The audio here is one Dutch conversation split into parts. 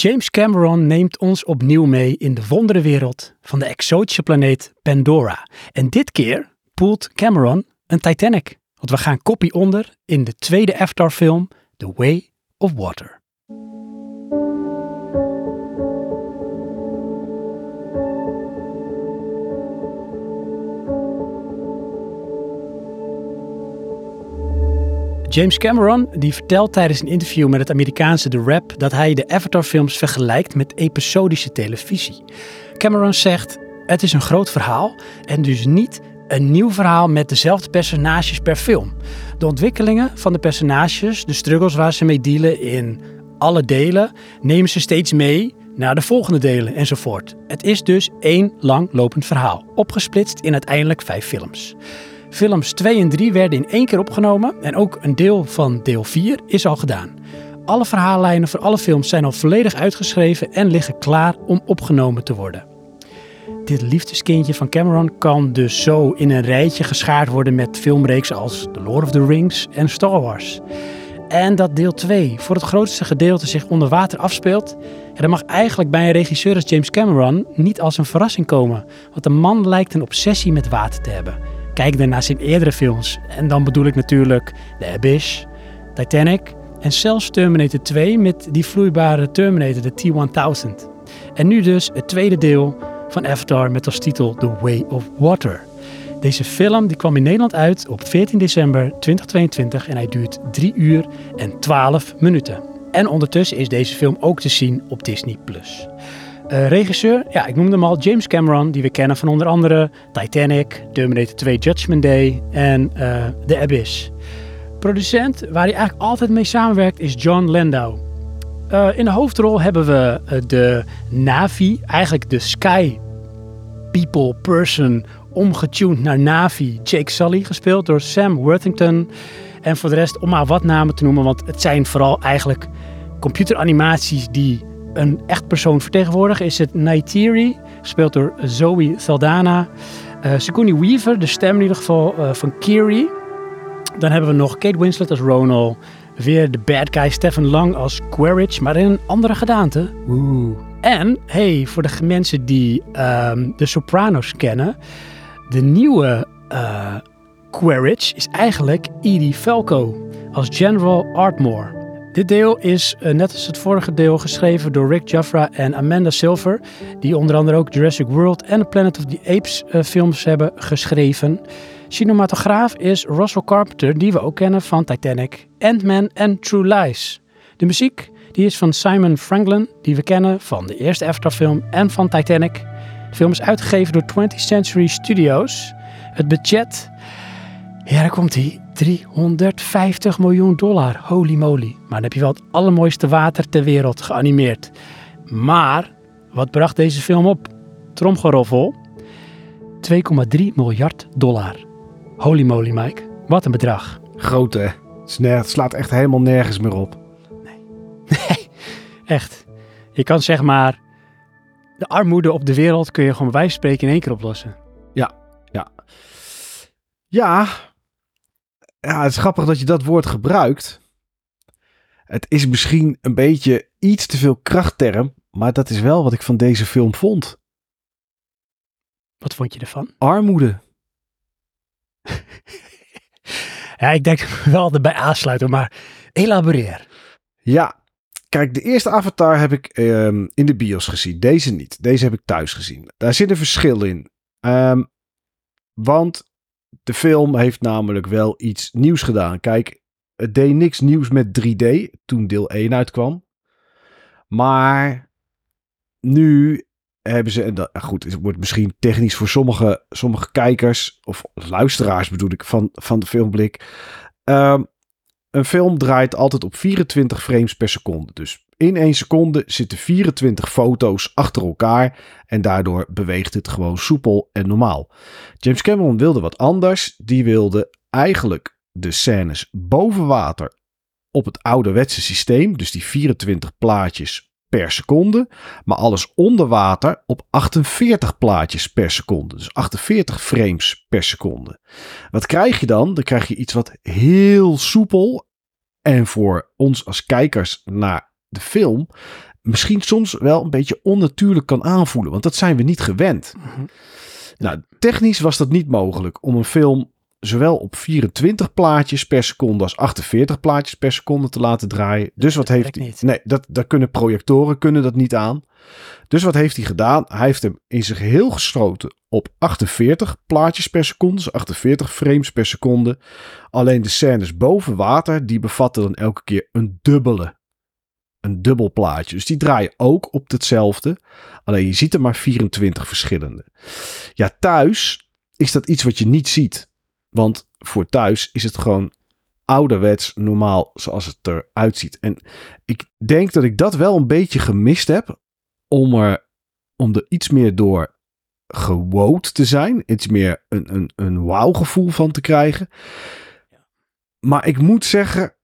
James Cameron neemt ons opnieuw mee in de wonderenwereld van de exotische planeet Pandora. En dit keer poelt Cameron een Titanic. Want we gaan koppie onder in de tweede Avatar-film The Way of Water. James Cameron die vertelt tijdens een interview met het Amerikaanse The Rap dat hij de Avatar-films vergelijkt met episodische televisie. Cameron zegt: Het is een groot verhaal en dus niet een nieuw verhaal met dezelfde personages per film. De ontwikkelingen van de personages, de struggles waar ze mee dealen in alle delen, nemen ze steeds mee naar de volgende delen enzovoort. Het is dus één lang lopend verhaal, opgesplitst in uiteindelijk vijf films. Films 2 en 3 werden in één keer opgenomen en ook een deel van deel 4 is al gedaan. Alle verhaallijnen voor alle films zijn al volledig uitgeschreven en liggen klaar om opgenomen te worden. Dit liefdeskindje van Cameron kan dus zo in een rijtje geschaard worden met filmreeksen als The Lord of the Rings en Star Wars. En dat deel 2 voor het grootste gedeelte zich onder water afspeelt, dat mag eigenlijk bij een regisseur als James Cameron niet als een verrassing komen. Want de man lijkt een obsessie met water te hebben. Kijk dan naar zijn eerdere films. En dan bedoel ik natuurlijk The Abyss, Titanic en zelfs Terminator 2 met die vloeibare Terminator, de T-1000. En nu dus het tweede deel van Avatar met als titel The Way of Water. Deze film die kwam in Nederland uit op 14 december 2022 en hij duurt 3 uur en 12 minuten. En ondertussen is deze film ook te zien op Disney+. Uh, regisseur, ja, ik noemde hem al, James Cameron, die we kennen van onder andere Titanic, Terminator 2 Judgment Day en uh, The Abyss. Producent, waar hij eigenlijk altijd mee samenwerkt, is John Landau. Uh, in de hoofdrol hebben we de Navi, eigenlijk de Sky People person, omgetuned naar Navi, Jake Sully, gespeeld door Sam Worthington. En voor de rest, om maar wat namen te noemen, want het zijn vooral eigenlijk computeranimaties die een echt persoon vertegenwoordigen is het Neytiri, gespeeld door Zoe Saldana. Uh, Weaver, de stem in ieder geval uh, van Kiri. Dan hebben we nog Kate Winslet als Ronald. Weer de bad guy Stefan Lang als Quaritch, maar in een andere gedaante. Oeh. En, hey, voor de mensen die um, de Sopranos kennen, de nieuwe uh, Quaritch is eigenlijk Edie Falco als General Artmore. Dit deel is, uh, net als het vorige deel, geschreven door Rick Jaffra en Amanda Silver, die onder andere ook Jurassic World en The Planet of the Apes uh, films hebben geschreven. Cinematograaf is Russell Carpenter, die we ook kennen van Titanic, Ant-Man en True Lies. De muziek die is van Simon Franklin, die we kennen van de eerste Avatar-film en van Titanic. De film is uitgegeven door 20th Century Studios. Het budget, ja, daar komt hij. 350 miljoen dollar. Holy moly. Maar dan heb je wel het allermooiste water ter wereld geanimeerd. Maar, wat bracht deze film op? Tromgeroffel. 2,3 miljard dollar. Holy moly, Mike. Wat een bedrag. Groot, hè? Het slaat echt helemaal nergens meer op. Nee. Nee, echt. Je kan zeg maar... De armoede op de wereld kun je gewoon bij wijze van spreken in één keer oplossen. Ja, ja. Ja, ja, het is grappig dat je dat woord gebruikt. Het is misschien een beetje iets te veel krachtterm, maar dat is wel wat ik van deze film vond. Wat vond je ervan? Armoede. ja, ik denk wel erbij aansluiten, maar elaboreer. Ja, kijk, de eerste Avatar heb ik um, in de bios gezien. Deze niet. Deze heb ik thuis gezien. Daar zit een verschil in. Um, want de film heeft namelijk wel iets nieuws gedaan. Kijk, het deed niks nieuws met 3D toen deel 1 uitkwam. Maar nu hebben ze, en dat, goed, het wordt misschien technisch voor sommige, sommige kijkers of luisteraars bedoel ik van, van de filmblik. Um, een film draait altijd op 24 frames per seconde. Dus in één seconde zitten 24 foto's achter elkaar en daardoor beweegt het gewoon soepel en normaal. James Cameron wilde wat anders. Die wilde eigenlijk de scènes boven water op het ouderwetse systeem, dus die 24 plaatjes per seconde, maar alles onder water op 48 plaatjes per seconde. Dus 48 frames per seconde. Wat krijg je dan? Dan krijg je iets wat heel soepel en voor ons als kijkers naar de film misschien soms wel een beetje onnatuurlijk kan aanvoelen. Want dat zijn we niet gewend. Mhm. Nou, technisch was dat niet mogelijk om een film zowel op 24 plaatjes per seconde als 48 plaatjes per seconde te laten draaien. Dus wat heeft hij? Nee, dat, daar kunnen projectoren kunnen dat niet aan. Dus wat heeft hij gedaan? Hij heeft hem in zijn geheel gesloten op 48 plaatjes per seconde, dus 48 frames per seconde. Alleen de scènes boven water, die bevatten dan elke keer een dubbele. Een dubbel plaatje. Dus die draaien ook op hetzelfde. Alleen je ziet er maar 24 verschillende. Ja, thuis is dat iets wat je niet ziet. Want voor thuis is het gewoon ouderwets normaal zoals het eruit ziet. En ik denk dat ik dat wel een beetje gemist heb. Om er, om er iets meer door gewoond te zijn. Iets meer een, een, een wauw gevoel van te krijgen. Maar ik moet zeggen,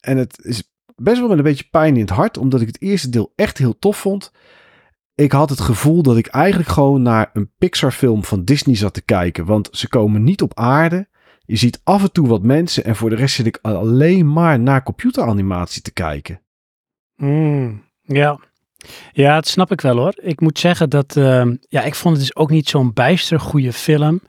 en het is best wel met een beetje pijn in het hart, omdat ik het eerste deel echt heel tof vond. Ik had het gevoel dat ik eigenlijk gewoon naar een Pixar film van Disney zat te kijken. Want ze komen niet op aarde. Je ziet af en toe wat mensen en voor de rest zit ik alleen maar naar computeranimatie te kijken. Mm, ja. ja, dat snap ik wel hoor. Ik moet zeggen dat, ehm, ja, ik vond het dus ook niet zo'n bijster goede film.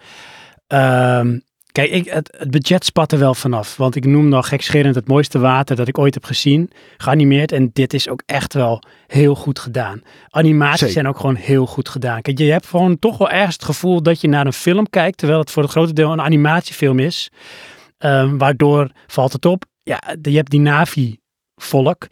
Ehm, kijk, ik, het, het budget spat er wel vanaf. Want ik noem nog gekscherend het mooiste water dat ik ooit heb gezien. Geanimeerd. En dit is ook echt wel heel goed gedaan. Animaties Zeker. zijn ook gewoon heel goed gedaan. Kijk, je hebt gewoon toch wel ergens het gevoel dat je naar een film kijkt. Terwijl het voor het grote deel een animatiefilm is. Ehm, waardoor valt het op. Ja, je hebt die Navi-volk.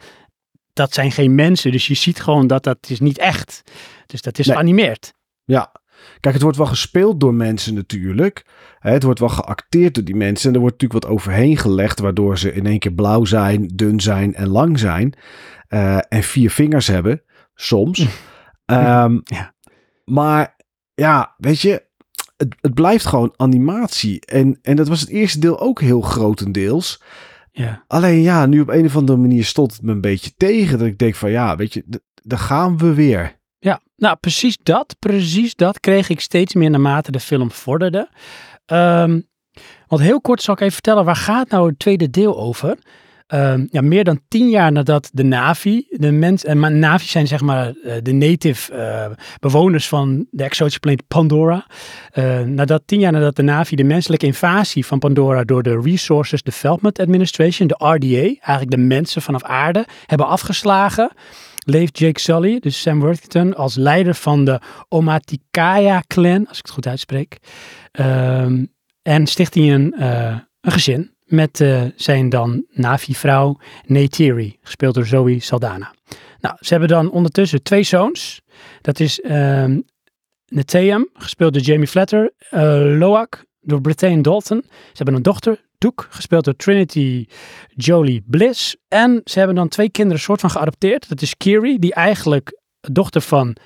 Dat zijn geen mensen. Dus je ziet gewoon dat dat is niet echt. Dus dat is Nee. geanimeerd. Ja, kijk, het wordt wel gespeeld door mensen natuurlijk. Het wordt wel geacteerd door die mensen. En er wordt natuurlijk wat overheen gelegd, waardoor ze in één keer blauw zijn, dun zijn en lang zijn. Eh, en vier vingers hebben, soms. Ehm, Ja. Maar ja, weet je, het, het blijft gewoon animatie. En, en dat was het eerste deel ook heel grotendeels. Ja. Alleen ja, nu op een of andere manier stond het me een beetje tegen. Dat ik denk van ja, weet je, daar gaan we weer. Ja, nou precies dat, precies dat kreeg ik steeds meer naarmate de film vorderde. Ehm, want heel kort zal ik even vertellen, waar gaat nou het tweede deel over? Ehm, ja, meer dan tien jaar nadat de Navi, de mens, en maar Navi zijn zeg maar eh, de native eh, bewoners van de exotische planeet Pandora. Eh, nadat tien jaar nadat de Navi de menselijke invasie van Pandora door de Resources Development Administration, de RDA, eigenlijk de mensen vanaf aarde, hebben afgeslagen, leeft Jake Sully, dus Sam Worthington, als leider van de Omaticaya-clan, als ik het goed uitspreek. Ehm, en sticht hij een, eh, een gezin met eh, zijn dan Navi-vrouw Neytiri, gespeeld door Zoe Saldana. Nou, ze hebben dan ondertussen twee zoons. Dat is Netheum, gespeeld door Jamie Flatter, eh Loak, door Britain Dalton. Ze hebben een dochter, Gespeeld door Trinity Jolie Bliss. En ze hebben dan twee kinderen soort van geadopteerd. Dat is Kiri, die eigenlijk dochter van,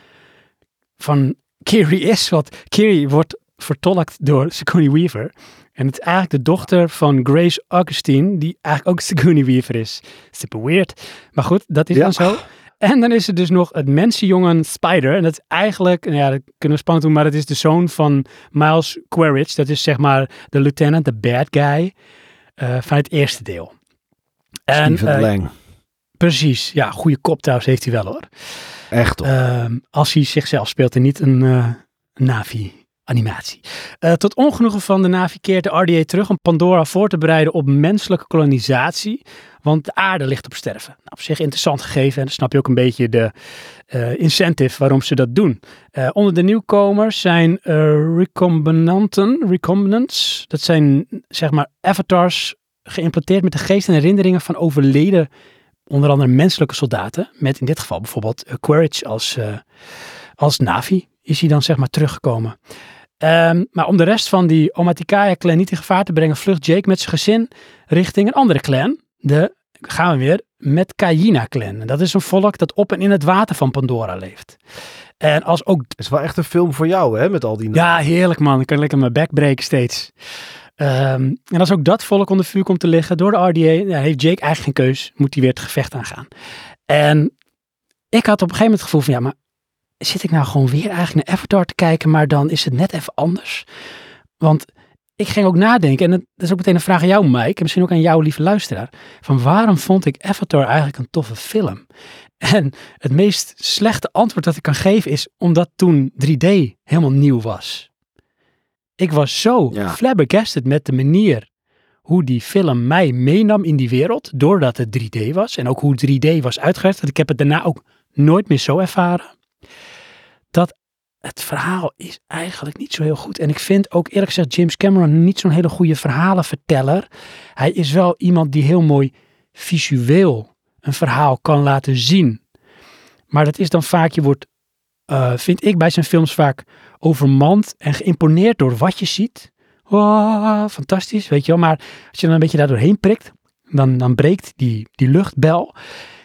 van Kiri is. Want Kiri wordt vertolkt door Sigourney Weaver. En het is eigenlijk de dochter van Grace Augustine, die eigenlijk ook Sigourney Weaver is. Super weird. Maar goed, dat is Ja. dan zo. En dan is er dus nog het mensenjongen Spider. En dat is eigenlijk, nou ja, dat kunnen we spannend doen, maar dat is de zoon van Miles Quaritch. Dat is zeg maar de lieutenant, de bad guy eh, van het eerste deel. En, Steven eh, Lang. Precies, ja, goede kop trouwens heeft hij wel hoor. Echt toch? Ehm, als hij zichzelf speelt en niet een eh, Navi-animatie. Eh, tot ongenoegen van de Navi keert de RDA terug om Pandora voor te bereiden op menselijke kolonisatie. Want de aarde ligt op sterven. Nou, op zich interessant gegeven en dan snap je ook een beetje de eh, incentive waarom ze dat doen. Eh, onder de nieuwkomers zijn eh recombinanten, recombinants. Dat zijn zeg maar avatars geïmplanteerd met de geest en herinneringen van overleden onder andere menselijke soldaten. Met in dit geval bijvoorbeeld Quaritch als, als Navi is hij dan zeg maar teruggekomen. Ehm, maar om de rest van die Omaticaya-clan niet in gevaar te brengen, vlucht Jake met zijn gezin richting een andere clan. De, gaan we weer, met Kayina-clan. En dat is een volk dat op en in het water van Pandora leeft. En als ook Het is wel echt een film voor jou, hè? Met al die ja, heerlijk man. Ik kan lekker mijn bek breken steeds. Ehm, en als ook dat volk onder vuur komt te liggen door de RDA, ja, heeft Jake eigenlijk geen keus. Moet hij weer het gevecht aangaan. En ik had op een gegeven moment het gevoel van, ja, maar zit ik nou gewoon weer eigenlijk naar Avatar te kijken, maar dan is het net even anders. Want ik ging ook nadenken, en dat is ook meteen een vraag aan jou, Mike, en misschien ook aan jou, lieve luisteraar, van waarom vond ik Avatar eigenlijk een toffe film? En het meest slechte antwoord dat ik kan geven is omdat toen 3D helemaal nieuw was. Ik was zo Ja. flabbergasted met de manier hoe die film mij meenam in die wereld, doordat het 3D was. En ook hoe 3D was uitgewerkt, ik heb het daarna ook nooit meer zo ervaren. Het verhaal is eigenlijk niet zo heel goed. En ik vind ook eerlijk gezegd James Cameron niet zo'n hele goede verhalenverteller. Hij is wel iemand die heel mooi visueel een verhaal kan laten zien. Maar dat is dan vaak, je wordt, eh, vind ik bij zijn films vaak overmand en geïmponeerd door wat je ziet. Wow, fantastisch, weet je wel. Maar als je dan een beetje daar doorheen prikt, dan, dan breekt die, die luchtbel.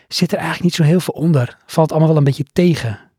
Zit er eigenlijk niet zo heel veel onder. Valt allemaal wel een beetje tegen.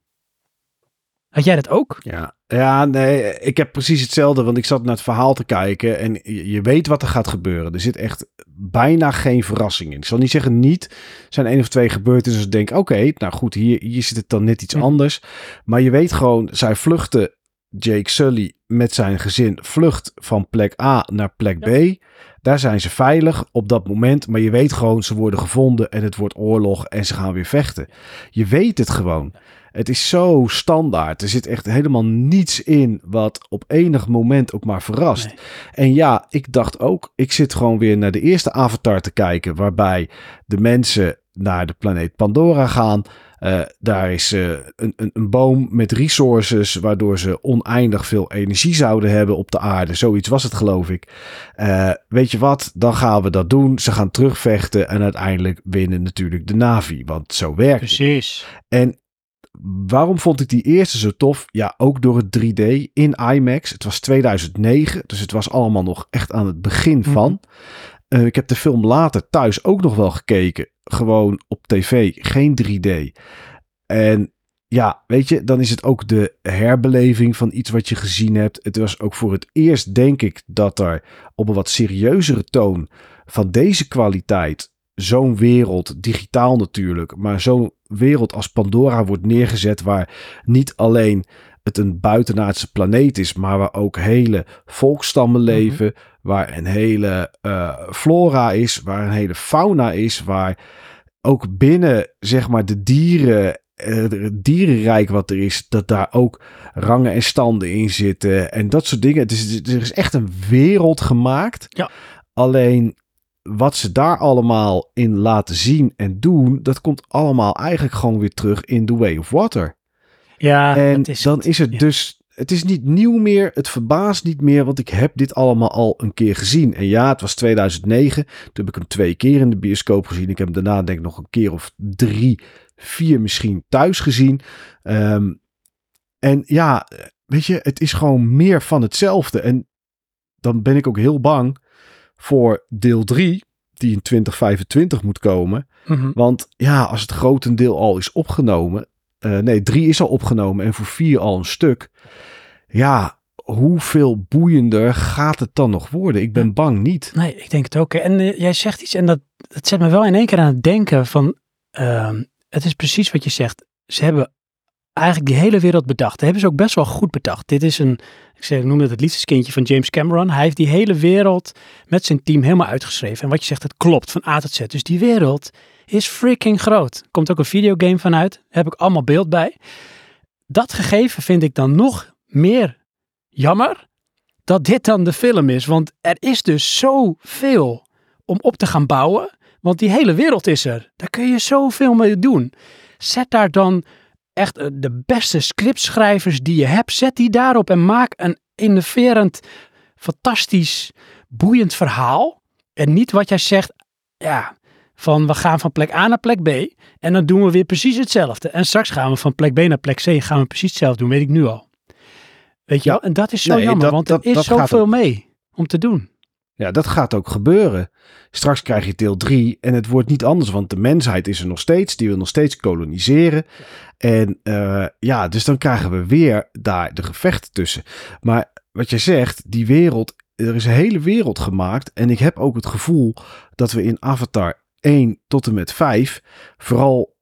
Had jij dat ook? Ja, ja, nee, ik heb precies hetzelfde, want ik zat naar het verhaal te kijken en je, weet wat er gaat gebeuren. Er zit echt bijna geen verrassing in. Ik zal niet zeggen niet, er zijn één of twee gebeurtenissen. Dus ik denk, oké, nou goed, hier, hier zit het dan net iets Ja. anders. Maar je weet gewoon, zij vluchten, Jake Sully met zijn gezin vlucht van plek A naar plek B. Daar zijn ze veilig op dat moment, maar je weet gewoon, ze worden gevonden en het wordt oorlog en ze gaan weer vechten. Je weet het gewoon. Het is zo standaard. Er zit echt helemaal niets in wat op enig moment ook maar verrast. Nee. En ja, ik dacht ook, ik zit gewoon weer naar de eerste Avatar te kijken, waarbij de mensen naar de planeet Pandora gaan. Eh, daar is eh, een, een, een boom met resources, waardoor ze oneindig veel energie zouden hebben op de aarde. Zoiets was het, geloof ik. Eh, weet je wat, dan gaan we dat doen. Ze gaan terugvechten en uiteindelijk winnen natuurlijk de Navi, want zo werkt het. Precies. En waarom vond ik die eerste zo tof? Ja, ook door het 3D in IMAX. Het was 2009, dus het was allemaal nog echt aan het begin van. Eh, ik heb de film later thuis ook nog wel gekeken. Gewoon op tv, geen 3D. En ja, weet je, dan is het ook de herbeleving van iets wat je gezien hebt. Het was ook voor het eerst, denk ik, dat er op een wat serieuzere toon van deze kwaliteit zo'n wereld, digitaal natuurlijk, maar zo'n wereld als Pandora wordt neergezet waar niet alleen het een buitenaardse planeet is, maar waar ook hele volkstammen leven, waar een hele eh, flora is, waar een hele fauna is, waar ook binnen zeg maar de dieren, eh, het dierenrijk wat er is, dat daar ook rangen en standen in zitten en dat soort dingen. Het is, er is echt een wereld gemaakt. Ja. Alleen wat ze daar allemaal in laten zien en doen, dat komt allemaal eigenlijk gewoon weer terug in The Way of Water. Ja, en is dan is het ja. dus, het is niet nieuw meer, het verbaast niet meer, want ik heb dit allemaal al een keer gezien. En ja, het was 2009, toen heb ik hem twee keer in de bioscoop gezien. Ik heb hem daarna denk ik nog een keer of drie, vier misschien thuis gezien. Ehm, en ja, weet je, het is gewoon meer van hetzelfde. En dan ben ik ook heel bang voor deel 3, die in 2025 moet komen. Mhm. Want ja, als het grotendeel al is opgenomen. eh, nee, 3 is al opgenomen en voor 4 al een stuk. Ja, hoeveel boeiender gaat het dan nog worden? Ik ben bang niet. Nee, ik denk het ook. En eh, jij zegt iets en dat, dat zet me wel in één keer aan het denken van, ehm, het is precies wat je zegt. Ze hebben eigenlijk die hele wereld bedacht. Dat hebben ze ook best wel goed bedacht. Dit is een, ik zeg, ik noem het het liefdeskindje van James Cameron. Hij heeft die hele wereld met zijn team helemaal uitgeschreven. En wat je zegt, het klopt van A tot Z. Dus die wereld is freaking groot. Er komt ook een videogame vanuit. Daar heb ik allemaal beeld bij. Dat gegeven vind ik dan nog meer jammer dat dit dan de film is. Want er is dus zoveel om op te gaan bouwen. Want die hele wereld is er. Daar kun je zoveel mee doen. Zet daar dan echt eh, de beste scriptschrijvers die je hebt. Zet die daarop en maak een innoverend, fantastisch, boeiend verhaal. En niet wat jij zegt, ja, van we gaan van plek A naar plek B. En dan doen we weer precies hetzelfde. En straks gaan we van plek B naar plek C. Gaan we precies hetzelfde doen, weet ik nu al. Weet je wel? En dat is zo Nee, jammer, dat- want dat- er is dat zoveel ook. mee om te doen. Ja, dat gaat ook gebeuren. Straks krijg je deel 3 en het wordt niet anders, want de mensheid is er nog steeds. Die wil nog steeds koloniseren. En eh, ja, dus dan krijgen we weer daar de gevechten tussen. Maar wat je zegt, die wereld, er is een hele wereld gemaakt. En ik heb ook het gevoel dat we in Avatar 1 tot en met 5 vooral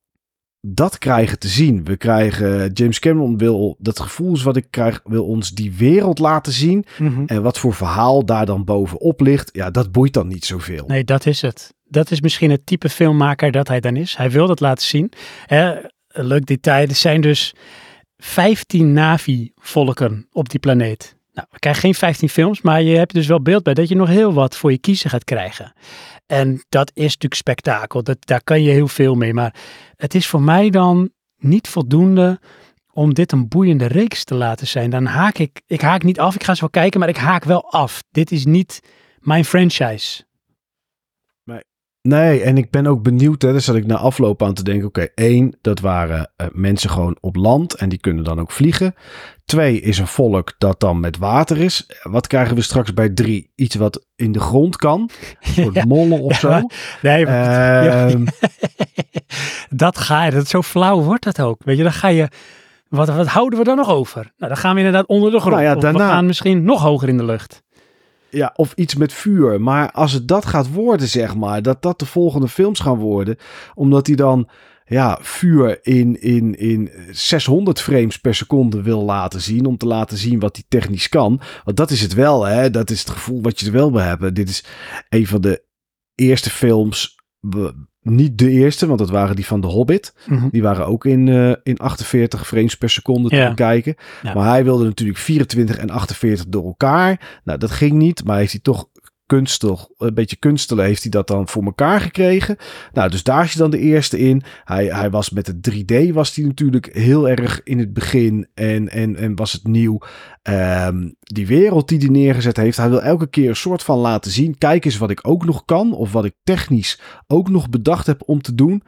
dat krijgen te zien. We krijgen, James Cameron wil, dat gevoel is wat ik krijg, wil ons die wereld laten zien. Mhm. En wat voor verhaal daar dan bovenop ligt, ja, dat boeit dan niet zoveel. Nee, dat is het. Dat is misschien het type filmmaker dat hij dan is. Hij wil dat laten zien. Hè, een leuk detail, er zijn dus 15 Navi-volken op die planeet. Nou, we krijgen geen 15 films, maar je hebt dus wel beeld bij dat je nog heel wat voor je kiezen gaat krijgen. En dat is natuurlijk spektakel. Dat, daar kan je heel veel mee. Maar het is voor mij dan niet voldoende om dit een boeiende reeks te laten zijn. Dan haak ik, ik haak niet af. Ik ga ze wel kijken, maar ik haak wel af. Dit is niet mijn franchise. Nee, en ik ben ook benieuwd, hè, daar zat ik na afloop aan te denken. Oké, één, dat waren eh, mensen gewoon op land en die kunnen dan ook vliegen. Twee is een volk dat dan met water is. Wat krijgen we straks bij drie? Iets wat in de grond kan. Een Ja. mollen of zo. Ja, Nee, maar- Ehm, dat ga je, dat zo flauw wordt dat ook. Weet je, dan ga je, wat, wat houden we dan nog over? Nou, dan gaan we inderdaad onder de grond. Nou ja, daarna- we gaan misschien nog hoger in de lucht. Ja, of iets met vuur. Maar als het dat gaat worden, zeg maar, dat dat de volgende films gaan worden, omdat hij dan ja, vuur in, in, in 600 frames per seconde wil laten zien, om te laten zien wat hij technisch kan. Want dat is het wel, hè? Dat is het gevoel wat je er wel bij hebt. Dit is een van de eerste films, niet de eerste, want dat waren die van The Hobbit. Mhm. Die waren ook in, eh, in 48 frames per seconde te Ja. bekijken. Ja. Maar hij wilde natuurlijk 24 en 48 door elkaar. Nou, dat ging niet. Maar heeft hij toch kunstig, een beetje kunstelen, heeft hij dat dan voor elkaar gekregen. Nou, dus daar is hij dan de eerste in. Hij, hij was met het 3D was hij natuurlijk heel erg in het begin en, en, en was het nieuw. Ehm, die wereld die hij neergezet heeft, hij wil elke keer een soort van laten zien. Kijk eens wat ik ook nog kan of wat ik technisch ook nog bedacht heb om te doen.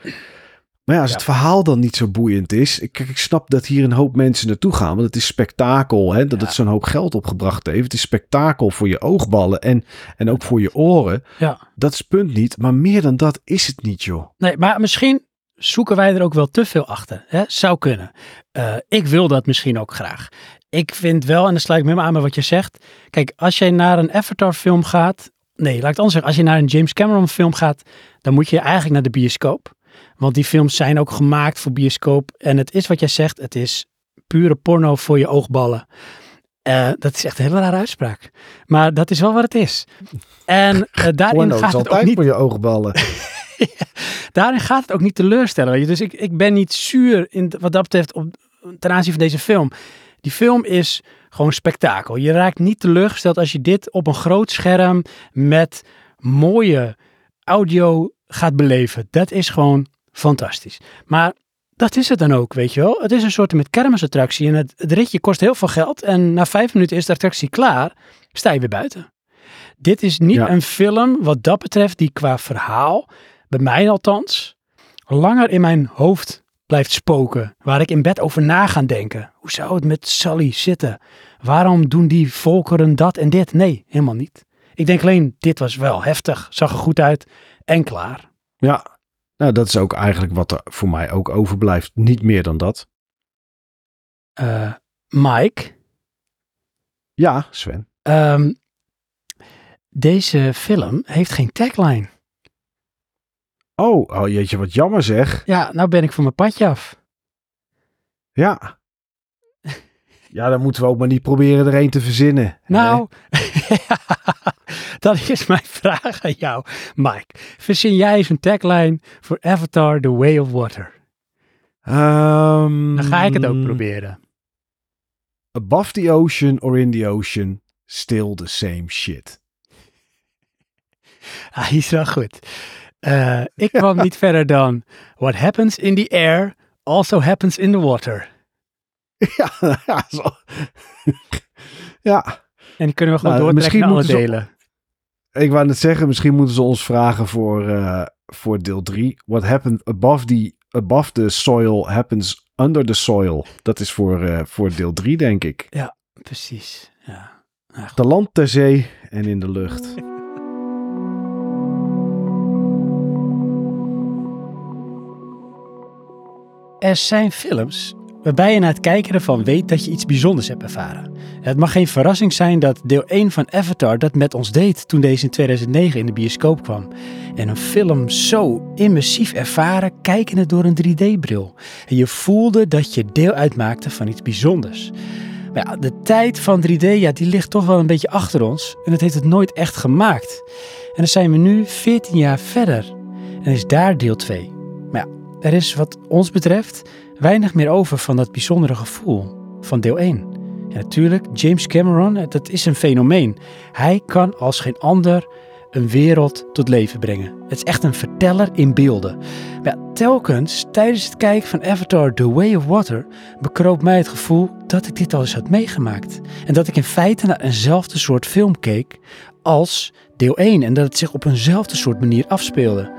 Maar ja, als Ja. het verhaal dan niet zo boeiend is. Ik, ik snap dat hier een hoop mensen naartoe gaan. Want het is spektakel. Hè, dat Ja. het zo'n hoop geld opgebracht heeft. Het is spektakel voor je oogballen en, en ook voor je oren. Ja. Dat is punt niet. Maar meer dan dat is het niet, joh. Nee, maar misschien zoeken wij er ook wel te veel achter. Hè? Zou kunnen. Eh, ik wil dat misschien ook graag. Ik vind wel, en dan sluit ik me helemaal aan bij wat je zegt. Kijk, als jij naar een Avatar film gaat. Nee, laat ik het anders zeggen. Als je naar een James Cameron film gaat, dan moet je eigenlijk naar de bioscoop. Want die films zijn ook gemaakt voor bioscoop. En het is wat jij zegt, het is pure porno voor je oogballen. Eh, dat is echt een hele rare uitspraak. Maar dat is wel wat het is. En eh, daarin Porno gaat het ook niet voor je oogballen. daarin gaat het ook niet teleurstellen. Dus ik, ik ben niet zuur in, wat dat betreft op, ten aanzien van deze film. Die film is gewoon spektakel. Je raakt niet teleurgesteld als je dit op een groot scherm met mooie audio gaat beleven. Dat is gewoon fantastisch. Maar dat is het dan ook, weet je wel. Het is een soort met kermisattractie en het, het ritje kost heel veel geld. En na vijf minuten is de attractie klaar, sta je weer buiten. Dit is niet Ja. een film wat dat betreft die qua verhaal, bij mij althans, langer in mijn hoofd blijft spoken. Waar ik in bed over na ga denken. Hoe zou het met Sally zitten? Waarom doen die volkeren dat en dit? Nee, helemaal niet. Ik denk alleen, dit was wel heftig, zag er goed uit en klaar. Ja, nou dat is ook eigenlijk wat er voor mij ook overblijft. Niet meer dan dat. Eh, Mike, Ja, Sven. ehm, deze film heeft geen tagline. Oh, oh jeetje, wat jammer zeg. Ja, nou ben ik van mijn padje af. Ja. Ja, dan moeten we ook maar niet proberen er een te verzinnen. Nou, dat is mijn vraag aan jou, Mike. Verzin jij eens een tagline voor Avatar The Way of Water? Ehm, Dan ga ik het ook proberen. Above the ocean or in the ocean, still the same shit. Ah, die is wel goed. Eh, ik kwam niet verder dan What happens in the air also happens in the water. ja, ja, zo. ja, En die kunnen we gewoon Nou, doortrekken misschien naar alle delen. Ik wou net zeggen, misschien moeten ze ons vragen voor, eh, voor deel 3. What happened above the, above the soil happens under the soil. Dat is voor, eh, voor deel 3, denk ik. Precies, ja. Nou. Te land, ter zee en in de lucht. Er zijn films waarbij je na het kijken ervan weet dat je iets bijzonders hebt ervaren. Het mag geen verrassing zijn dat deel 1 van Avatar dat met ons deed toen deze in 2009 in de bioscoop kwam. En een film zo immersief ervaren, kijkende door een 3D-bril. En je voelde dat je deel uitmaakte van iets bijzonders. Maar ja, de tijd van 3D, ja, die ligt toch wel een beetje achter ons. En het heeft het nooit echt gemaakt. En dan zijn we nu 14 jaar verder. En is daar deel 2. Maar ja, er is wat ons betreft weinig meer over van dat bijzondere gevoel van deel 1. En natuurlijk, James Cameron, dat is een fenomeen. Hij kan als geen ander een wereld tot leven brengen. Het is echt een verteller in beelden. Maar telkens tijdens het kijken van Avatar The Way of Water bekroop mij het gevoel dat ik dit al eens had meegemaakt. En dat ik in feite naar eenzelfde soort film keek als deel 1 en dat het zich op eenzelfde soort manier afspeelde.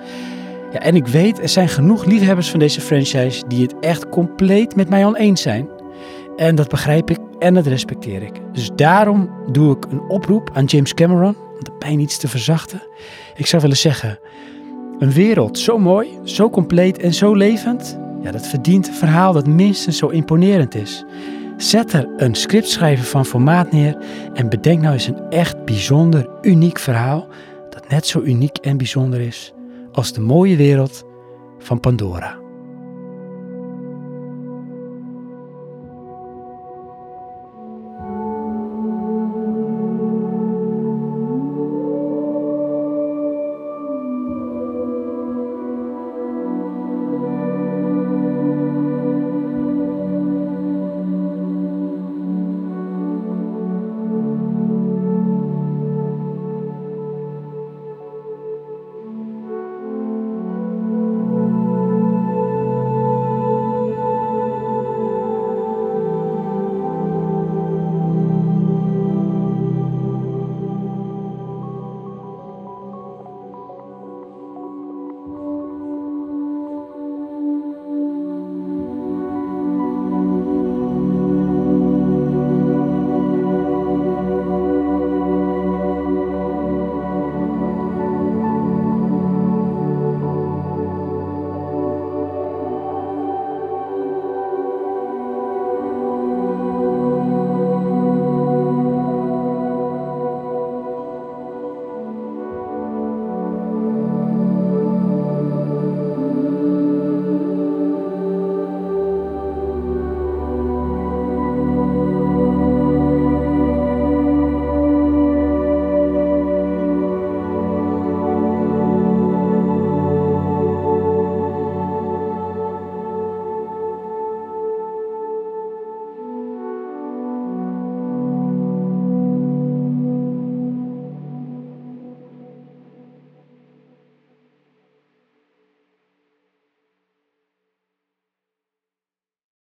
Ja, en ik weet, er zijn genoeg liefhebbers van deze franchise die het echt compleet met mij oneens zijn. En dat begrijp ik en dat respecteer ik. Dus daarom doe ik een oproep aan James Cameron om de pijn iets te verzachten. Ik zou willen zeggen, een wereld zo mooi, zo compleet en zo levend, ja, dat verdient een verhaal dat minstens zo imponerend is. Zet er een scriptschrijver van formaat neer en bedenk nou eens een echt bijzonder, uniek verhaal dat net zo uniek en bijzonder is als de mooie wereld van Pandora.